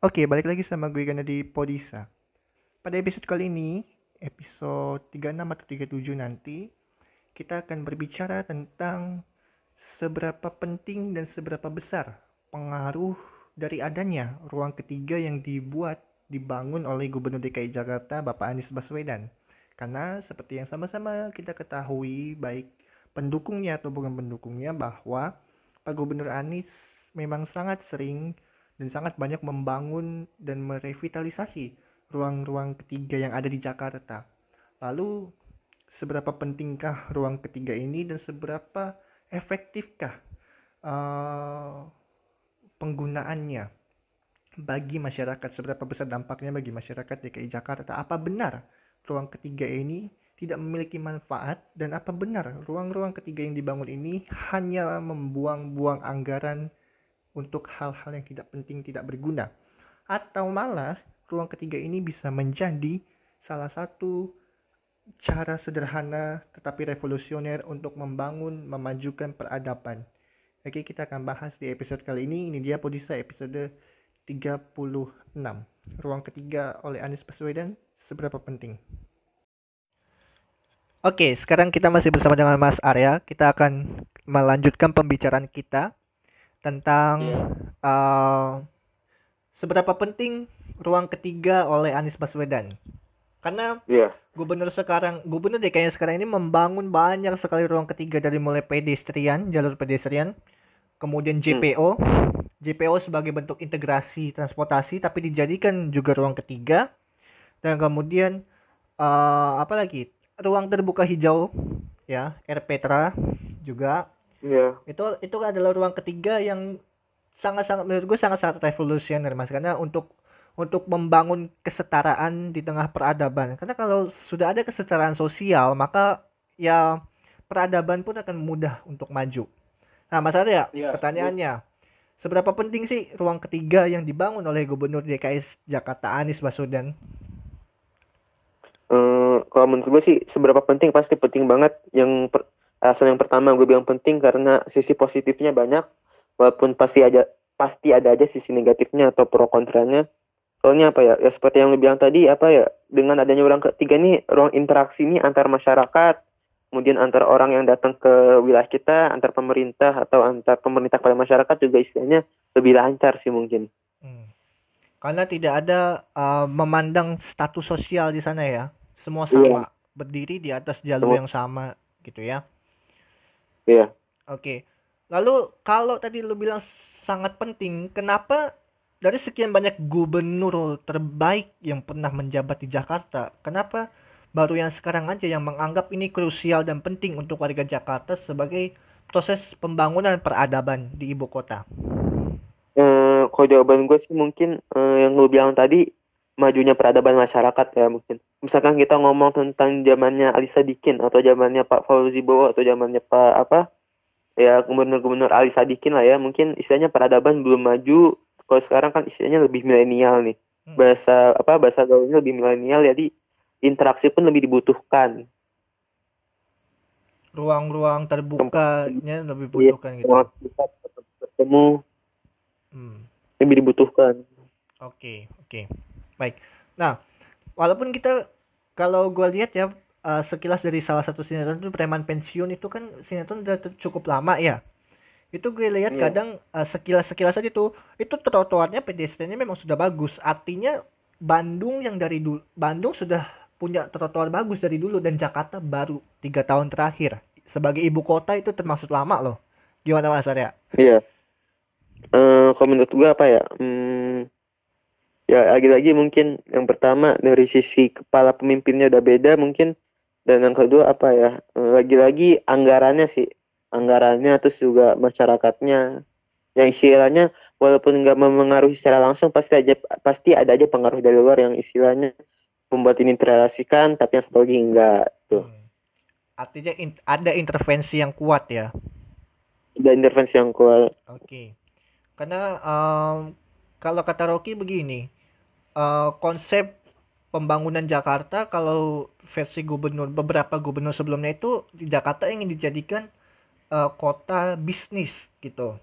Oke, balik lagi sama gue Gana di Podisa. Pada episode kali ini, episode 36 atau 37 nanti, kita akan berbicara tentang seberapa penting dan seberapa besar pengaruh dari adanya ruang ketiga yang dibuat dibangun oleh Gubernur DKI Jakarta Bapak Anies Baswedan. Karena seperti yang sama-sama kita ketahui baik pendukungnya atau bukan pendukungnya bahwa Pak Gubernur Anies memang sangat sering dan sangat banyak membangun dan merevitalisasi ruang-ruang ketiga yang ada di Jakarta. Lalu seberapa pentingkah ruang ketiga ini dan seberapa efektifkah uh, penggunaannya bagi masyarakat? Seberapa besar dampaknya bagi masyarakat DKI Jakarta? Apa benar ruang ketiga ini tidak memiliki manfaat? Dan apa benar ruang-ruang ketiga yang dibangun ini hanya membuang-buang anggaran untuk hal-hal yang tidak penting, tidak berguna. Atau malah ruang ketiga ini bisa menjadi salah satu cara sederhana tetapi revolusioner untuk membangun, memajukan peradaban. Oke, kita akan bahas di episode kali ini. Ini dia Podisa episode 36. Ruang ketiga oleh Anies Baswedan seberapa penting? Oke, sekarang kita masih bersama dengan Mas Arya. Kita akan melanjutkan pembicaraan kita tentang yeah. Iya. uh, seberapa penting ruang ketiga oleh Anies Baswedan. Karena yeah. gubernur sekarang, gubernur DKI sekarang ini membangun banyak sekali ruang ketiga dari mulai pedestrian, jalur pedestrian, kemudian JPO, hmm. JPO sebagai bentuk integrasi transportasi, tapi dijadikan juga ruang ketiga, dan kemudian uh, apa lagi? Ruang terbuka hijau, ya, RPTRA juga Iya. Itu itu adalah ruang ketiga yang sangat-sangat menurut gue sangat-sangat revolusioner mas karena untuk untuk membangun kesetaraan di tengah peradaban karena kalau sudah ada kesetaraan sosial maka ya peradaban pun akan mudah untuk maju. Nah mas Arya ya, pertanyaannya seberapa penting sih ruang ketiga yang dibangun oleh Gubernur DKI Jakarta Anies Baswedan? Uh, kalau menurut gue sih seberapa penting pasti penting banget yang per, alasan yang pertama gue bilang penting karena sisi positifnya banyak walaupun pasti aja pasti ada aja sisi negatifnya atau pro kontranya. Soalnya apa ya? Ya seperti yang lu bilang tadi apa ya? Dengan adanya ruang ketiga ini ruang interaksi ini antar masyarakat kemudian antar orang yang datang ke wilayah kita antar pemerintah atau antar pemerintah kepada masyarakat juga istilahnya lebih lancar sih mungkin. Hmm. karena tidak ada uh, memandang status sosial di sana ya. Semua sama. Yeah. berdiri di atas jalur yang sama gitu ya Iya. Oke. Lalu kalau tadi lu bilang sangat penting, kenapa dari sekian banyak gubernur terbaik yang pernah menjabat di Jakarta, kenapa baru yang sekarang aja yang menganggap ini krusial dan penting untuk warga Jakarta sebagai proses pembangunan peradaban di ibu kota? Eh, kalau jawaban gue sih mungkin eh, yang lu bilang tadi majunya peradaban masyarakat ya mungkin. Misalkan kita ngomong tentang zamannya Ali Sadikin atau zamannya Pak Fauzi Bowo atau zamannya Pak apa ya gubernur-gubernur Ali Sadikin lah ya mungkin istilahnya peradaban belum maju kalau sekarang kan istilahnya lebih milenial nih hmm. bahasa apa bahasa gaulnya lebih milenial jadi interaksi pun lebih dibutuhkan ruang-ruang terbukanya lebih dibutuhkan iya, gitu ruang bertemu hmm. lebih dibutuhkan oke okay, oke okay. Baik. Nah, walaupun kita kalau gue lihat ya uh, sekilas dari salah satu sinetron itu preman pensiun itu kan sinetron udah cukup lama ya. Itu gue lihat yeah. kadang uh, sekilas-sekilas aja tuh itu trotoarnya pedestriannya memang sudah bagus. Artinya Bandung yang dari dulu Bandung sudah punya trotoar bagus dari dulu dan Jakarta baru tiga tahun terakhir sebagai ibu kota itu termasuk lama loh. Gimana Mas Arya? Iya. Uh, kalau menurut gue apa ya? Hmm, ya lagi-lagi mungkin yang pertama dari sisi kepala pemimpinnya udah beda mungkin. Dan yang kedua apa ya eh, lagi-lagi anggarannya sih. Anggarannya terus juga masyarakatnya. Yang istilahnya walaupun nggak mempengaruhi secara langsung pasti aja pasti ada aja pengaruh dari luar yang istilahnya membuat ini terrealisasikan tapi yang satu lagi enggak tuh. Hmm. artinya in, ada intervensi yang kuat ya? Ada intervensi yang kuat. Oke. Okay. karena um, kalau kata Rocky begini uh, konsep pembangunan Jakarta kalau versi gubernur beberapa gubernur sebelumnya itu di Jakarta ingin dijadikan uh, kota bisnis gitu.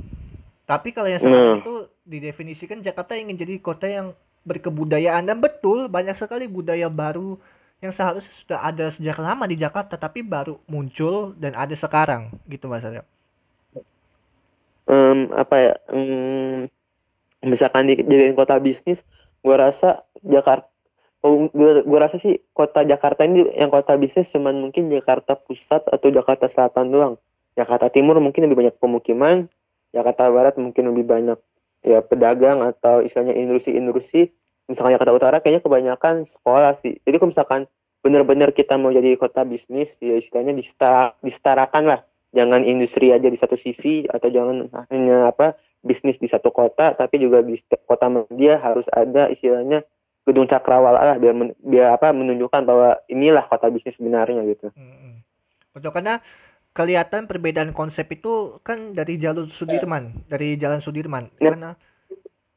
Tapi kalau yang sekarang nah. itu didefinisikan Jakarta ingin jadi kota yang berkebudayaan dan betul banyak sekali budaya baru yang seharusnya sudah ada sejak lama di Jakarta tapi baru muncul dan ada sekarang gitu Mas Aryo. Em, apa ya? em, misalkan dijadiin kota bisnis, gua rasa Jakarta oh, gua, gua rasa sih kota Jakarta ini yang kota bisnis cuman mungkin Jakarta Pusat atau Jakarta Selatan doang. Jakarta Timur mungkin lebih banyak pemukiman, Jakarta Barat mungkin lebih banyak ya pedagang atau istilahnya industri-industri. Misalkan Jakarta Utara kayaknya kebanyakan sekolah sih. Jadi kalau misalkan benar-benar kita mau jadi kota bisnis, ya istilahnya disetara, disetarakan lah. Jangan industri aja di satu sisi atau jangan hanya apa bisnis di satu kota, tapi juga di kota dia harus ada istilahnya gedung cakrawala lah biar men- biar apa menunjukkan bahwa inilah kota bisnis sebenarnya gitu. Mm-mm. Betul karena kelihatan perbedaan konsep itu kan dari jalur Sudirman, dari Jalan Sudirman. Ya. Karena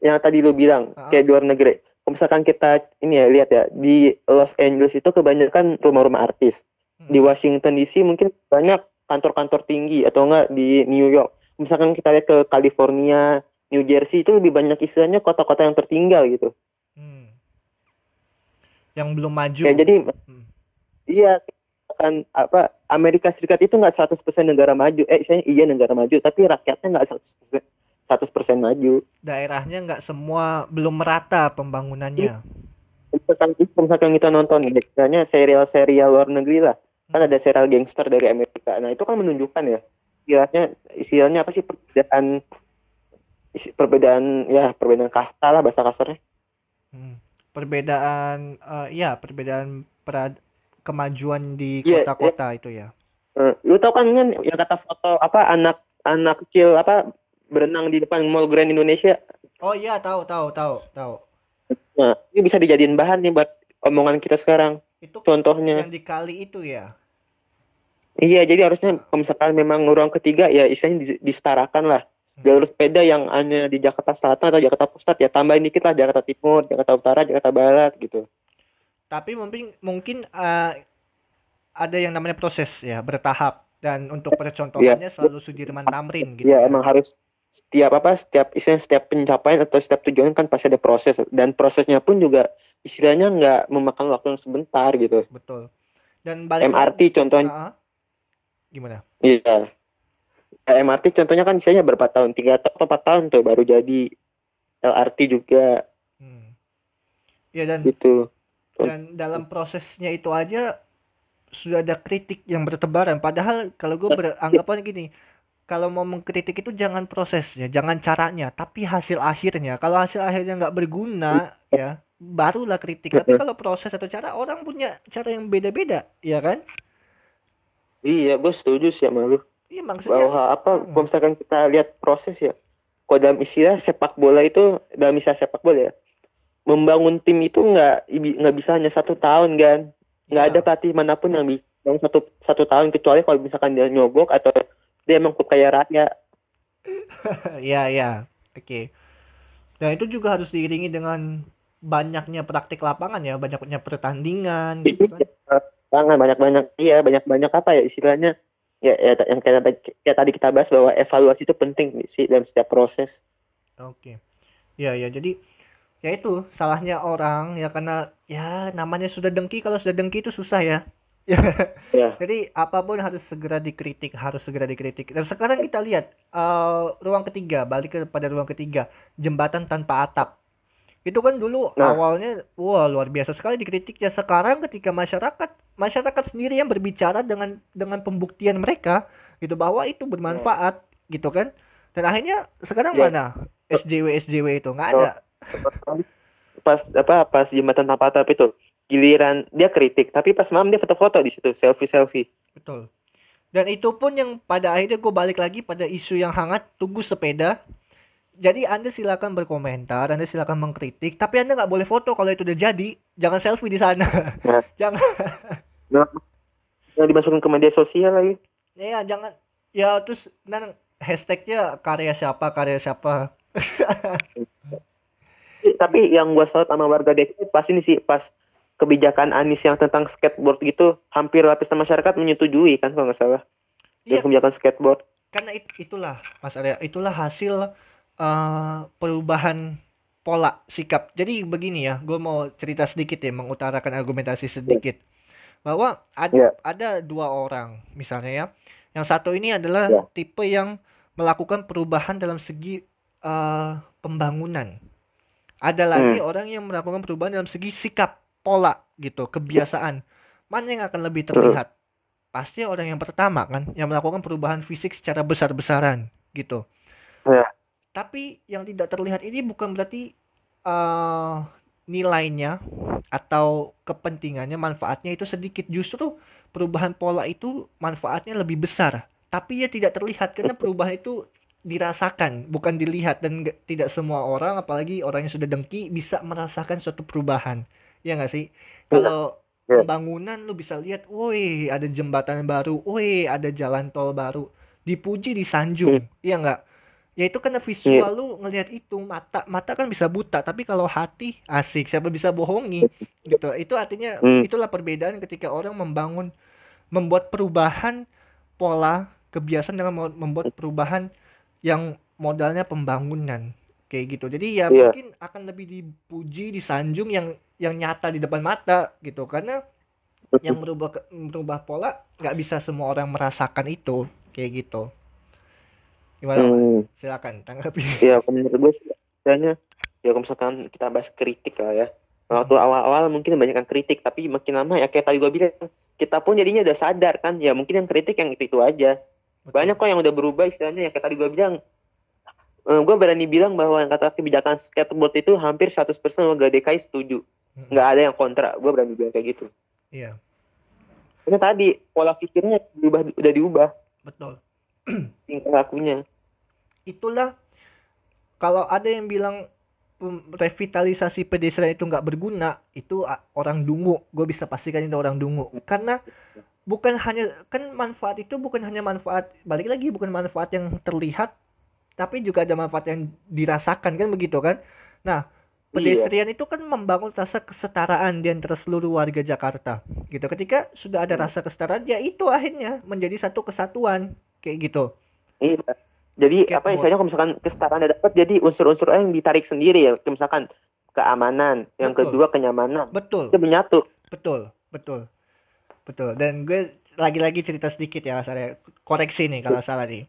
Yang tadi lu bilang Ah. kayak di luar negeri. Kalau misalkan kita ini ya lihat ya di Los Angeles itu kebanyakan rumah-rumah artis. mm, Di Washington DC mungkin banyak kantor-kantor tinggi atau enggak di New York. Misalkan kita lihat ke California, New Jersey itu lebih banyak istilahnya kota-kota yang tertinggal gitu. mm, yang belum maju. Kayak jadi Mm. iya kan apa Amerika Serikat itu nggak 100% negara maju. Eh istilahnya iya negara maju, tapi rakyatnya nggak 100% 100% maju. daerahnya nggak semua belum merata pembangunannya. Misalkan, misalkan kita nonton misalnya serial-serial luar negeri lah, kan ada serial gangster dari Amerika. Nah itu kan menunjukkan ya, istilahnya istilahnya apa sih perbedaan perbedaan ya perbedaan kasta lah bahasa kasarnya. Hmm. Perbedaan, eh, ya perbedaan pra- kemajuan di Iya, kota-kota itu ya. Eh, lu tau kan kan yang kata foto apa anak anak kecil apa berenang di depan Mall Grand Indonesia. Oh iya tahu tahu tahu tahu. Nah ini bisa dijadiin bahan nih buat omongan kita sekarang. Itu Contohnya. yang di kali itu ya. Iya, jadi harusnya kalau misalkan memang ruang ketiga ya istilahnya dis- disetarakan lah. Hmm. Jalur sepeda yang hanya di Jakarta Selatan atau Jakarta Pusat ya tambahin dikit lah Jakarta Timur, Jakarta Utara, Jakarta Barat gitu. Tapi mungkin mungkin eh, ada yang namanya proses ya bertahap dan untuk percontohannya selalu Sudirman Tamrin gitu. Ya ya. emang harus setiap apa setiap istilahnya setiap pencapaian atau setiap tujuan kan pasti ada proses dan prosesnya pun juga istilahnya nggak memakan waktu yang sebentar gitu. Betul. Dan balik MRT contohnya Ah, ah. Gimana? iya. Ya, MRT contohnya kan istilahnya berapa tahun? Tiga atau empat tahun tuh baru jadi LRT juga Hmm. Ya dan gitu. dan dalam prosesnya itu aja sudah ada kritik yang bertebaran padahal kalau gue beranggapan gini kalau mau mengkritik itu jangan prosesnya jangan caranya tapi hasil akhirnya kalau hasil akhirnya nggak berguna ya barulah kritik tapi kalau proses atau cara orang punya cara yang beda-beda ya kan Iya, gue setuju sih sama lu. iya maksudnya bahwa apa Hmm. kalau misalkan kita lihat proses ya kalau dalam istilah sepak bola itu dalam istilah sepak bola ya membangun tim itu nggak nggak bisa hanya satu tahun kan nggak Iya. ada pelatih mana pun yang bisa dalam satu satu tahun kecuali kalau misalkan dia nyogok atau dia emang klub kaya raya ya ya oke dan itu juga harus diiringi dengan banyaknya praktik lapangan ya banyaknya pertandingan gitu kan banget banyak banyak iya banyak banyak apa ya istilahnya ya, ya yang kayak, tadi- kayak tadi kita bahas bahwa evaluasi itu penting sih dalam setiap proses Oke. Ya ya jadi ya itu salahnya orang ya karena ya namanya sudah dengki kalau sudah dengki itu susah ya. Ya. Jadi apa pun harus segera dikritik, harus segera dikritik. Dan sekarang kita lihat eh, ruang ketiga, balik kepada ruang ketiga, jembatan tanpa atap. Itu kan dulu Nah. awalnya wah luar biasa sekali dikritik ya. Sekarang ketika masyarakat masyarakat sendiri yang berbicara dengan dengan pembuktian mereka gitu bahwa itu bermanfaat gitu kan. Dan akhirnya sekarang Ya. mana SJW SJW itu nggak ada. pas apa pas jembatan tanpa atap itu giliran dia kritik tapi pas malam dia foto-foto di situ selfie selfie Betul. Dan itu pun yang pada akhirnya gue balik lagi pada isu yang hangat, tunggu sepeda. Jadi Anda silakan berkomentar, Anda silakan mengkritik, tapi Anda nggak boleh foto kalau itu udah jadi. Jangan selfie di sana. Nah. jangan, yang dimasukin ke media sosial lagi ya jangan. Ya terus nan hashtagnya karya siapa, karya siapa. Eh, tapi yang gua salut sama warga Depok pas ini sih pas kebijakan Anies yang tentang skateboard gitu hampir lapisan masyarakat menyetujui kan kalau nggak salah Iya, kebijakan skateboard karena it- itulah Mas Arya, itulah hasil uh, perubahan pola sikap. Jadi begini ya, gue mau cerita sedikit ya, mengutarakan argumentasi sedikit. Bahwa ada, Yeah. ada dua orang, misalnya ya. Yang satu ini adalah Yeah. tipe yang melakukan perubahan dalam segi uh, pembangunan. Ada lagi orang yang melakukan perubahan dalam segi sikap, pola gitu, kebiasaan. Mana yang akan lebih terlihat? Pasti orang yang pertama kan, yang melakukan perubahan fisik secara besar-besaran gitu. Ya. Tapi yang tidak terlihat ini bukan berarti uh, nilainya atau kepentingannya, manfaatnya itu sedikit. Justru perubahan pola itu manfaatnya lebih besar. Tapi ya tidak terlihat karena perubahan itu dirasakan, bukan dilihat dan nggak- tidak semua orang, apalagi orang yang sudah dengki bisa merasakan suatu perubahan. Ya nggak sih? Kalau Iya. pembangunan lu bisa lihat, woi ada jembatan baru, woi ada jalan tol baru, dipuji disanjung, iya nggak? Ya itu karena visual lu ngelihat itu mata mata kan bisa buta, tapi kalau hati asik, siapa bisa bohongi gitu. Itu artinya Hmm. itulah perbedaan ketika orang membangun membuat perubahan pola kebiasaan dengan membuat perubahan yang modalnya pembangunan kayak gitu. Jadi ya Iya. mungkin akan lebih dipuji, disanjung yang yang nyata di depan mata gitu. Karena yang merubah merubah pola nggak bisa semua orang merasakan itu kayak gitu. Gimana? Hmm. Silakan tanggapi. Ya, menurut gue sih kayaknya ya kalau misalkan kita bahas kritik lah ya. Waktu awal-awal mungkin banyak yang kritik, tapi makin lama ya kayak tadi gue bilang, kita pun jadinya udah sadar kan, ya mungkin yang kritik yang itu, itu aja. Banyak kok yang udah berubah istilahnya ya kayak tadi gue bilang. gue berani bilang bahwa yang kata kebijakan skateboard itu hampir 100% warga DKI setuju. Mm-mm. Nggak ada yang kontra. Gue berani bilang kayak gitu. Iya, Karena tadi pola pikirnya diubah, udah diubah betul. Tingkah lakunya. Itulah kalau ada yang bilang revitalisasi pedestrian itu nggak berguna, itu orang dungu. Gue bisa pastikan itu orang dungu. Karena bukan hanya kan manfaat itu bukan hanya manfaat balik lagi bukan manfaat yang terlihat tapi juga ada manfaat yang dirasakan kan begitu kan nah pedestrian itu kan membangun rasa kesetaraan di antara seluruh warga Jakarta gitu ketika sudah ada rasa kesetaraan ya itu akhirnya menjadi satu kesatuan kayak gitu Iya. Jadi Skateboard. apa istilahnya kalau misalkan kesetaraan dapat jadi unsur-unsur yang ditarik sendiri ya. Kayak misalkan keamanan, yang Betul. kedua kenyamanan. betul Itu menyatu. betul betul betul dan gue lagi-lagi cerita sedikit ya saya koreksi nih kalau salah nih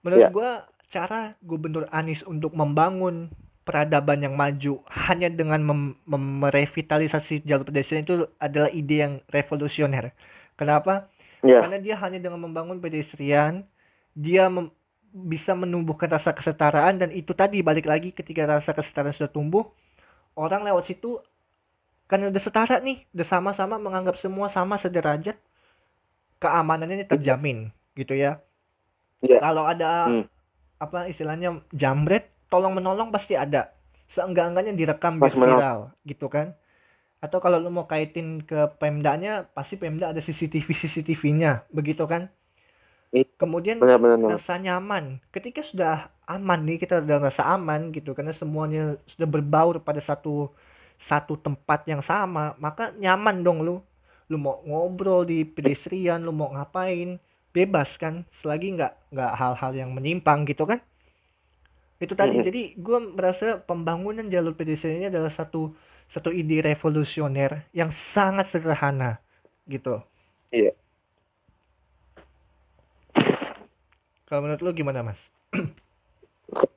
menurut Ya. gue cara Gubernur Anies untuk membangun peradaban yang maju hanya dengan mem- merevitalisasi jalur pedestrian itu adalah ide yang revolusioner kenapa Ya. karena dia hanya dengan membangun pedestrian dia mem- bisa menumbuhkan rasa kesetaraan dan itu tadi balik lagi ketika rasa kesetaraan sudah tumbuh orang lewat situ karena udah setara nih udah sama-sama menganggap semua sama sederajat keamanannya ini terjamin gitu ya Iya. kalau ada Hmm. apa istilahnya jambret tolong menolong pasti ada seenggak-enggaknya direkam menolong. viral gitu kan atau kalau lu mau kaitin ke Pemdanya pasti Pemda ada CCTV CCTV-nya begitu kan? Iya. kemudian Benar-benar. benar. rasa nyaman. Ketika sudah aman nih kita udah rasa aman gitu karena semuanya sudah berbaur pada satu satu tempat yang sama maka nyaman dong lu. Lu mau ngobrol di pedestrian lu mau ngapain bebas kan? Selagi nggak nggak hal-hal yang menyimpang gitu kan? Itu tadi. Jadi gue merasa pembangunan jalur pedestrian ini adalah satu satu ide revolusioner yang sangat sederhana gitu Iya. kalau menurut lu gimana mas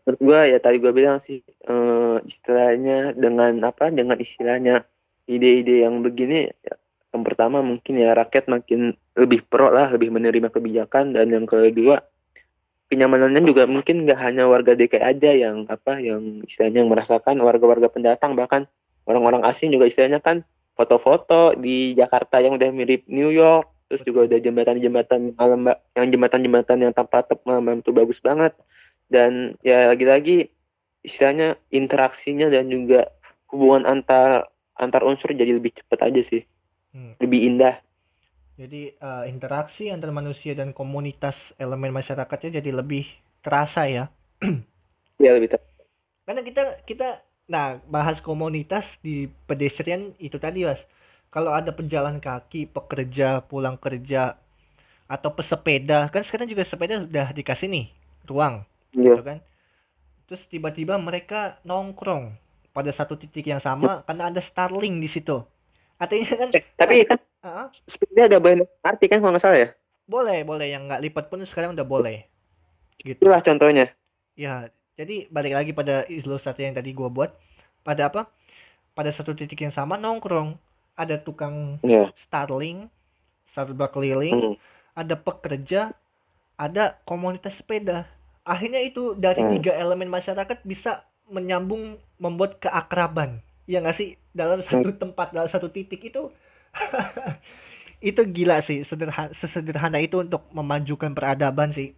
Menurut gua ya tadi gua bilang sih eh, istilahnya dengan apa dengan istilahnya ide-ide yang begini ya, yang pertama mungkin ya rakyat makin lebih pro lah lebih menerima kebijakan dan yang kedua kenyamanannya juga mungkin nggak hanya warga DKI aja yang apa yang istilahnya yang merasakan warga-warga pendatang bahkan orang-orang asing juga istilahnya kan foto-foto di Jakarta yang udah mirip New York terus juga ada jembatan-jembatan malam yang jembatan-jembatan yang tanpa atap malam itu bagus banget dan ya lagi-lagi istilahnya interaksinya dan juga hubungan antar antar unsur jadi lebih cepat aja sih Hmm. lebih indah Jadi eh, interaksi antar manusia dan komunitas elemen masyarakatnya jadi lebih terasa ya. ya lebih tepat Karena kita kita nah bahas komunitas di pedestrian itu tadi Mas. Kalau ada pejalan kaki, pekerja pulang kerja atau pesepeda, kan sekarang juga sepeda sudah dikasih nih ruang ya gitu kan. terus tiba-tiba mereka nongkrong pada satu titik yang sama karena ada Starlink di situ. Artinya kan Eh, tapi kan ah, sepeda ada banyak arti kan kalau nggak salah ya boleh, boleh yang nggak lipat pun sekarang udah boleh. Gitu. itulah contohnya Ya, jadi balik lagi pada ilustrasi yang tadi gua buat. Pada apa? Pada satu titik yang sama nongkrong. Ada tukang ya Starlink, Starbucks keliling, Hmm. ada pekerja, ada komunitas sepeda. Akhirnya itu dari Hmm. tiga elemen masyarakat bisa menyambung membuat keakraban. Ya nggak sih? Dalam satu tempat, dalam satu titik itu itu gila sih, sederhana, sesederhana itu untuk memajukan peradaban sih.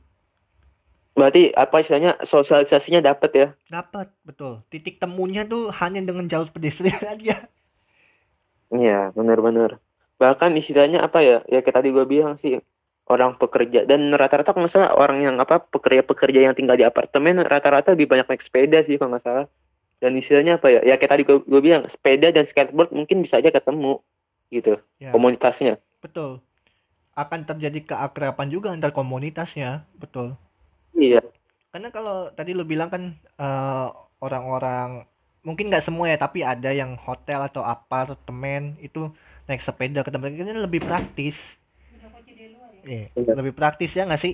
Berarti apa istilahnya sosialisasinya dapat ya Dapat, betul. Titik temunya tuh hanya dengan jalur pedestrian aja. Iya, benar-benar. Bahkan istilahnya apa ya? Ya kayak tadi gue bilang sih orang pekerja dan rata-rata kalau salah orang yang apa pekerja-pekerja yang tinggal di apartemen rata-rata lebih banyak naik sepeda sih kalau nggak salah. Dan istilahnya apa ya? Ya kayak tadi gue, gue bilang sepeda dan skateboard mungkin bisa aja ketemu gitu Ya, komunitasnya. betul. Akan terjadi keakraban juga antar komunitasnya, betul. Iya. Karena kalau tadi lu bilang kan eh, orang-orang mungkin nggak semua ya, tapi ada yang hotel atau apartemen itu naik sepeda ke tempat ini lebih praktis. Iya, Iya. lebih praktis ya nggak sih?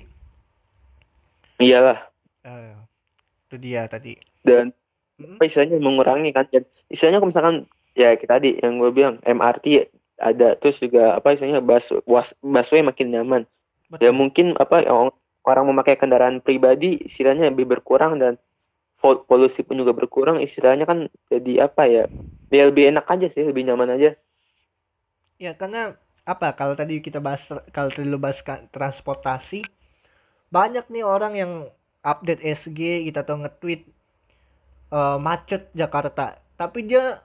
Iyalah. Eh, itu dia tadi. Dan apa istilahnya mengurangi kan dan istilahnya kalau misalkan ya kayak tadi yang gue bilang MRT ada terus juga apa istilahnya bus was, busway makin nyaman. ya Betul. mungkin apa yang orang memakai kendaraan pribadi istilahnya lebih berkurang dan pol- polusi pun juga berkurang istilahnya kan jadi apa ya ya lebih enak aja sih lebih nyaman aja Ya karena apa? Kalau tadi kita bahas kalau tadi lu bahas transportasi, banyak nih orang yang update SG gitu atau nge-tweet eh, macet Jakarta, tapi dia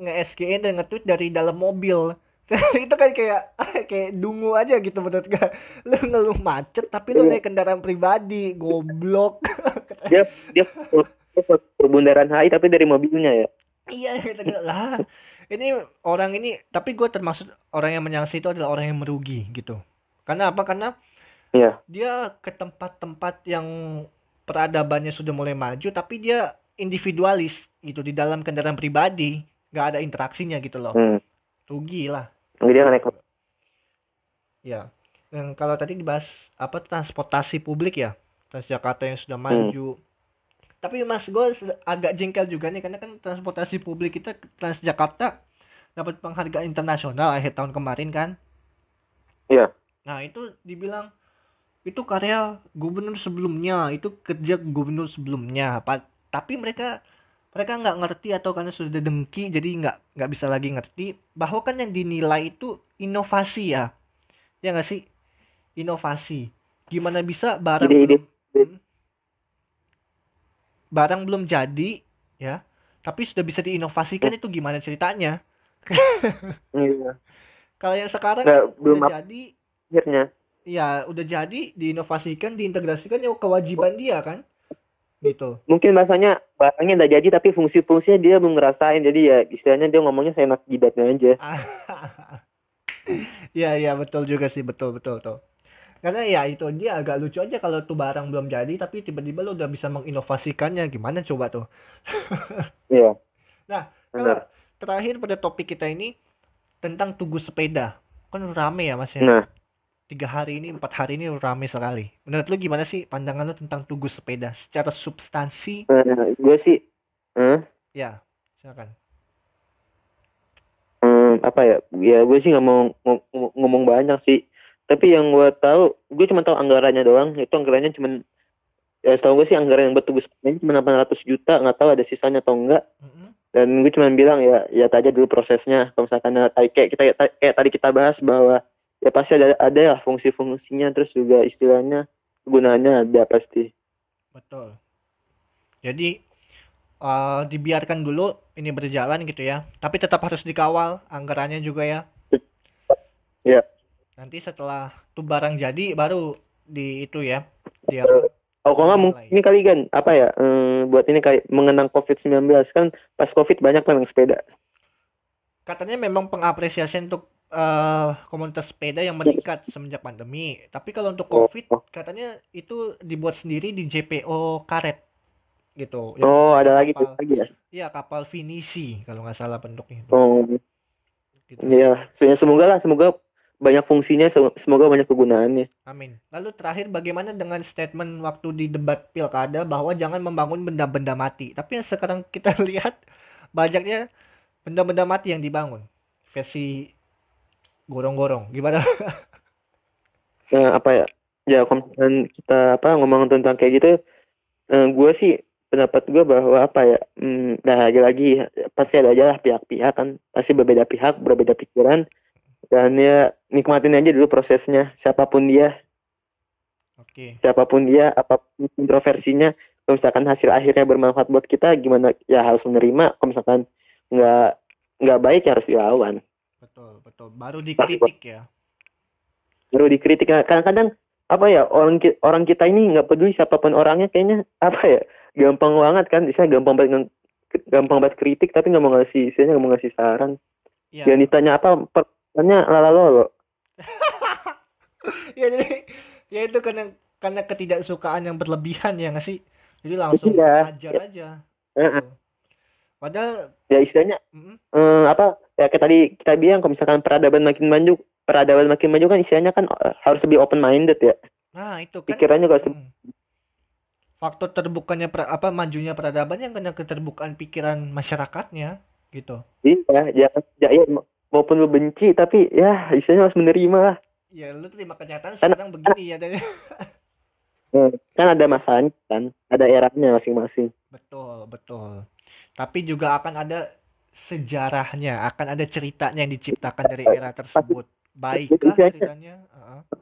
nge-SG dan nge-tweet dari dalam mobil. itu kan kayak kayak dungu aja gitu menurut gua. Lu ngeluh macet tapi lu Iya. naik kendaraan pribadi, goblok. dia dia perbundaran HI tapi dari mobilnya ya Iya, gua, lah. Ini orang ini, tapi gue termasuk orang yang menyangsi itu adalah orang yang merugi gitu. Karena apa? Karena Iya. dia ke tempat-tempat yang peradabannya sudah mulai maju, tapi dia individualis gitu di dalam kendaraan pribadi, nggak ada interaksinya gitu loh. hmm. Rugi lah. Dia naik Ya. Dan kalau tadi dibahas apa transportasi publik ya, Transjakarta yang sudah maju. Tapi Mas gue agak jengkel juga nih karena kan transportasi publik kita Transjakarta dapat penghargaan internasional akhir tahun kemarin kan. Iya. Nah, itu dibilang itu karya gubernur sebelumnya, itu kerja gubernur sebelumnya. Pa- Tapi mereka mereka nggak ngerti atau karena sudah dengki jadi nggak nggak bisa lagi ngerti bahwa kan yang dinilai itu inovasi ya. Ya nggak sih? Inovasi. Gimana bisa barang Ide-ide. belum- Hmm. barang belum jadi ya, tapi sudah bisa diinovasikan itu gimana ceritanya? Iya. Kalau yang sekarang Nggak, belum udah jadi akhirnya ya udah jadi diinovasikan diintegrasikan ya kewajiban dia kan gitu. Mungkin bahasanya barangnya udah jadi tapi fungsi-fungsinya dia belum ngerasain. Jadi ya istilahnya dia ngomongnya seenak jidatnya aja. Ya ya betul juga sih. Betul betul betul. Karena ya itu dia agak lucu aja kalau tuh barang belum jadi tapi tiba-tiba lo udah bisa menginovasikannya. Gimana coba tuh? Iya. Nah, kalau terakhir pada topik kita ini tentang tugu sepeda. Kan rame ya mas ya? Nah tiga hari ini empat hari ini rame sekali. Menurut lu gimana sih pandangan lu tentang tugu sepeda secara substansi? Gue sih eh, ya silakan. Hmm, apa ya? Ya gue sih nggak mau ngom- ngom- ngomong banyak sih. Tapi yang gue tahu gue cuma tahu anggarannya doang. Itu anggarannya cuma ya setahu gue sih anggaran yang buat tugas ini cuma 800 juta. Nggak tahu ada sisanya atau enggak. Mm-mm. dan gue cuma bilang ya ya aja dulu prosesnya. Kalau misalkan kayak kita kayak tadi kita bahas bahwa ya pasti ada ada lah fungsi-fungsinya terus juga istilahnya gunanya ada pasti betul jadi eh, dibiarkan dulu ini berjalan gitu ya tapi tetap harus dikawal anggarannya juga ya Ya. nanti setelah tuh barang jadi baru di itu ya di apa Oh, kalau nggak mungkin Mulai. ini kali kan apa ya eh, buat ini kayak mengenang COVID-19 kan pas COVID banyak kan yang sepeda. katanya memang pengapresiasian untuk eh, komunitas sepeda yang meningkat semenjak pandemi. Tapi kalau untuk Oh. COVID katanya itu dibuat sendiri di JPO karet gitu. Oh, ada lagi kapal, lagi ya. iya kapal finisi kalau nggak salah bentuknya itu. Oh, Gitu. iya. Semoga lah, semoga banyak fungsinya, se- semoga banyak kegunaannya. Amin. Lalu terakhir bagaimana dengan statement waktu di debat pilkada bahwa jangan membangun benda-benda mati. Tapi yang sekarang kita lihat banyaknya benda-benda mati yang dibangun. Versi gorong-gorong. Gimana? Nah, apa ya? Ya, kalau kita apa ngomong tentang kayak gitu, eh, gue sih pendapat gue bahwa apa ya? Hmm, nah, lagi-lagi pasti ada aja lah pihak-pihak kan, pasti berbeda pihak, berbeda pikiran, dan ya nikmatin aja dulu prosesnya. Siapa pun dia, Oke. siapa pun dia, apa pun kontroversinya, kalau misalkan hasil akhirnya bermanfaat buat kita, gimana? Ya harus menerima. Kalau misalkan nggak nggak baik ya harus dilawan. Betul, betul. Baru dikritik ya. baru dikritik Nah, kadang-kadang apa ya orang ki- orang kita ini nggak peduli siapa pun orangnya kayaknya apa ya gampang banget kan bisa gampang banget nge- gampang banget kritik tapi nggak mau ngasih istilahnya nggak mau ngasih saran Iya. yang ditanya apa pertanyaannya lalalolo Ya jadi ya itu karena karena ketidaksukaan yang berlebihan ya nggak sih? Jadi langsung Iya. ajar aja. Heeh. Gitu. Padahal ya istilahnya mm, eh, apa ya kayak tadi kita bilang kalau misalkan peradaban makin maju peradaban makin maju kan istilahnya kan eh, harus lebih open minded ya. Nah itu kan. Pikirannya juga harus mm, faktor terbukanya per- apa majunya peradaban yang karena keterbukaan pikiran masyarakatnya gitu. iya jangan ya, ya, maupun lu benci tapi ya istilahnya harus menerima lah. Ya lu terima kenyataan sekarang begini ya dan. Hmm, kan ada masanya kan. Ada eranya masing-masing. Betul betul. Tapi juga akan ada sejarahnya, akan ada ceritanya yang diciptakan dari era tersebut. Baikkah Jadi, ceritanya?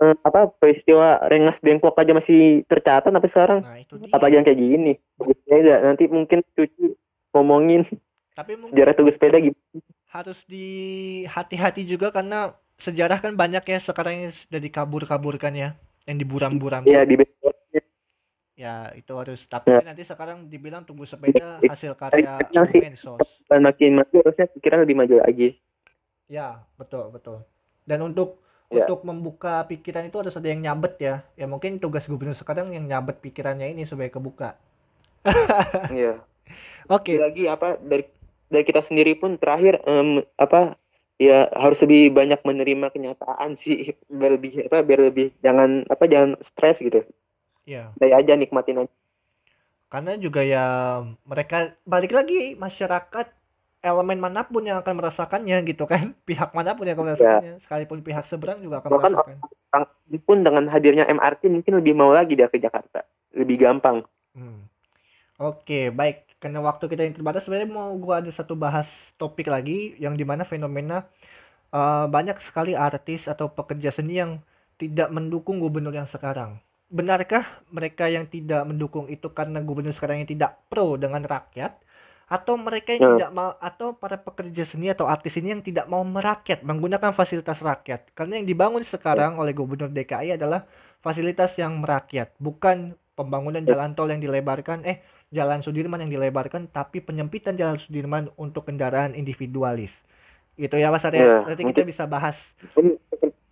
Eh, apa peristiwa Rengas Dengklok aja masih tercatat sampai sekarang Nah itu dia. apalagi yang kayak gini beda nanti mungkin cucu ngomongin Tapi mungkin sejarah tugas sepeda gitu harus di hati-hati juga karena sejarah kan banyak ya sekarang yang sudah dikabur-kaburkan ya, yang diburam-buram. ya di Ya itu harus. Tapi Ya. nanti sekarang dibilang tunggu sepeda hasil karya. Mensos. dan makin maju harusnya pikiran lebih maju lagi Ya betul betul. Dan untuk Ya. untuk membuka pikiran itu harus ada yang nyabet ya. Ya mungkin tugas gubernur sekarang yang nyabet pikirannya ini supaya kebuka. Iya Oke. lagi apa dari dari kita sendiri pun terakhir em, apa ya harus lebih banyak menerima kenyataan sih biar lebih apa biar lebih jangan apa jangan stres gitu Ya. Dari aja nikmatin aja. Karena juga ya mereka balik lagi masyarakat elemen mana pun yang akan merasakannya gitu kan. Pihak mana pun yang akan merasakannya. Sekalipun pihak seberang juga akan Bahkan merasakan. orang pun dengan hadirnya MRT mungkin lebih mau lagi dia ke Jakarta. Lebih gampang. Hmm. oke baik. Karena waktu kita yang terbatas sebenarnya mau gua ada satu bahas topik lagi yang di mana fenomena eh, banyak sekali artis atau pekerja seni yang tidak mendukung gubernur yang sekarang benarkah mereka yang tidak mendukung itu karena gubernur sekarang yang tidak pro dengan rakyat? Atau mereka yang Ya. tidak mau atau para pekerja seni atau artis ini yang tidak mau merakyat menggunakan fasilitas rakyat? Karena yang dibangun sekarang oleh gubernur DKI adalah fasilitas yang merakyat bukan pembangunan Ya. jalan tol yang dilebarkan eh jalan Sudirman yang dilebarkan tapi penyempitan jalan Sudirman untuk kendaraan individualis. Itu ya Mas Arya. Ya, nanti kita bisa bahas.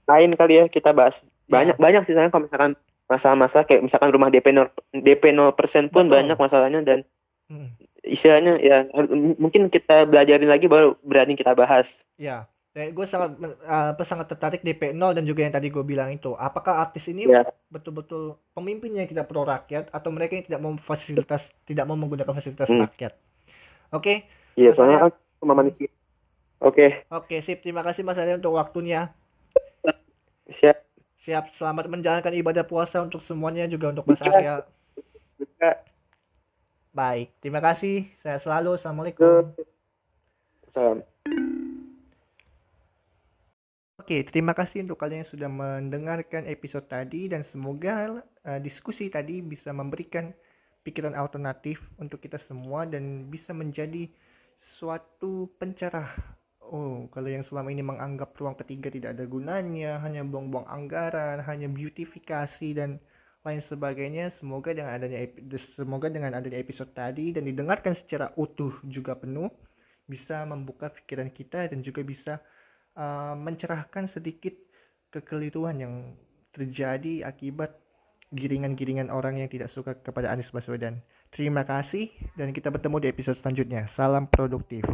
lain kali ya kita bahas. Ya. banyak banyak sih sebenarnya kalau misalkan masalah-masalah kayak misalkan rumah DP 0 DP 0% pun Betul. banyak masalahnya dan Hmm. istilahnya ya mungkin kita belajarin lagi baru berani kita bahas Ya, gue sangat uh, sangat tertarik DP0 dan juga yang tadi gue bilang itu. Apakah artis ini Ya. betul-betul pemimpinnya yang tidak pro rakyat atau mereka yang tidak mau fasilitas tidak mau menggunakan fasilitas Hmm. rakyat? Oke, iya Mas soalnya kan sama manusia oke oke sip. Terima kasih Mas Arya untuk waktunya. siap Siap, selamat menjalankan ibadah puasa untuk semuanya juga untuk Mas Iya. Arya. Juga. Baik, terima kasih. Saya selalu. Assalamualaikum. salam Oke, terima kasih untuk kalian yang sudah mendengarkan episode tadi dan semoga uh, diskusi tadi bisa memberikan pikiran alternatif untuk kita semua dan bisa menjadi suatu pencerah. Oh, kalau yang selama ini menganggap ruang ketiga tidak ada gunanya, hanya buang-buang anggaran, hanya beautifikasi dan lain sebagainya, semoga dengan adanya semoga dengan adanya episode tadi dan didengarkan secara utuh juga penuh bisa membuka pikiran kita dan juga bisa uh, mencerahkan sedikit kekeliruan yang terjadi akibat giringan-giringan orang yang tidak suka kepada Anies Baswedan. Terima kasih dan kita bertemu di episode selanjutnya. Salam produktif.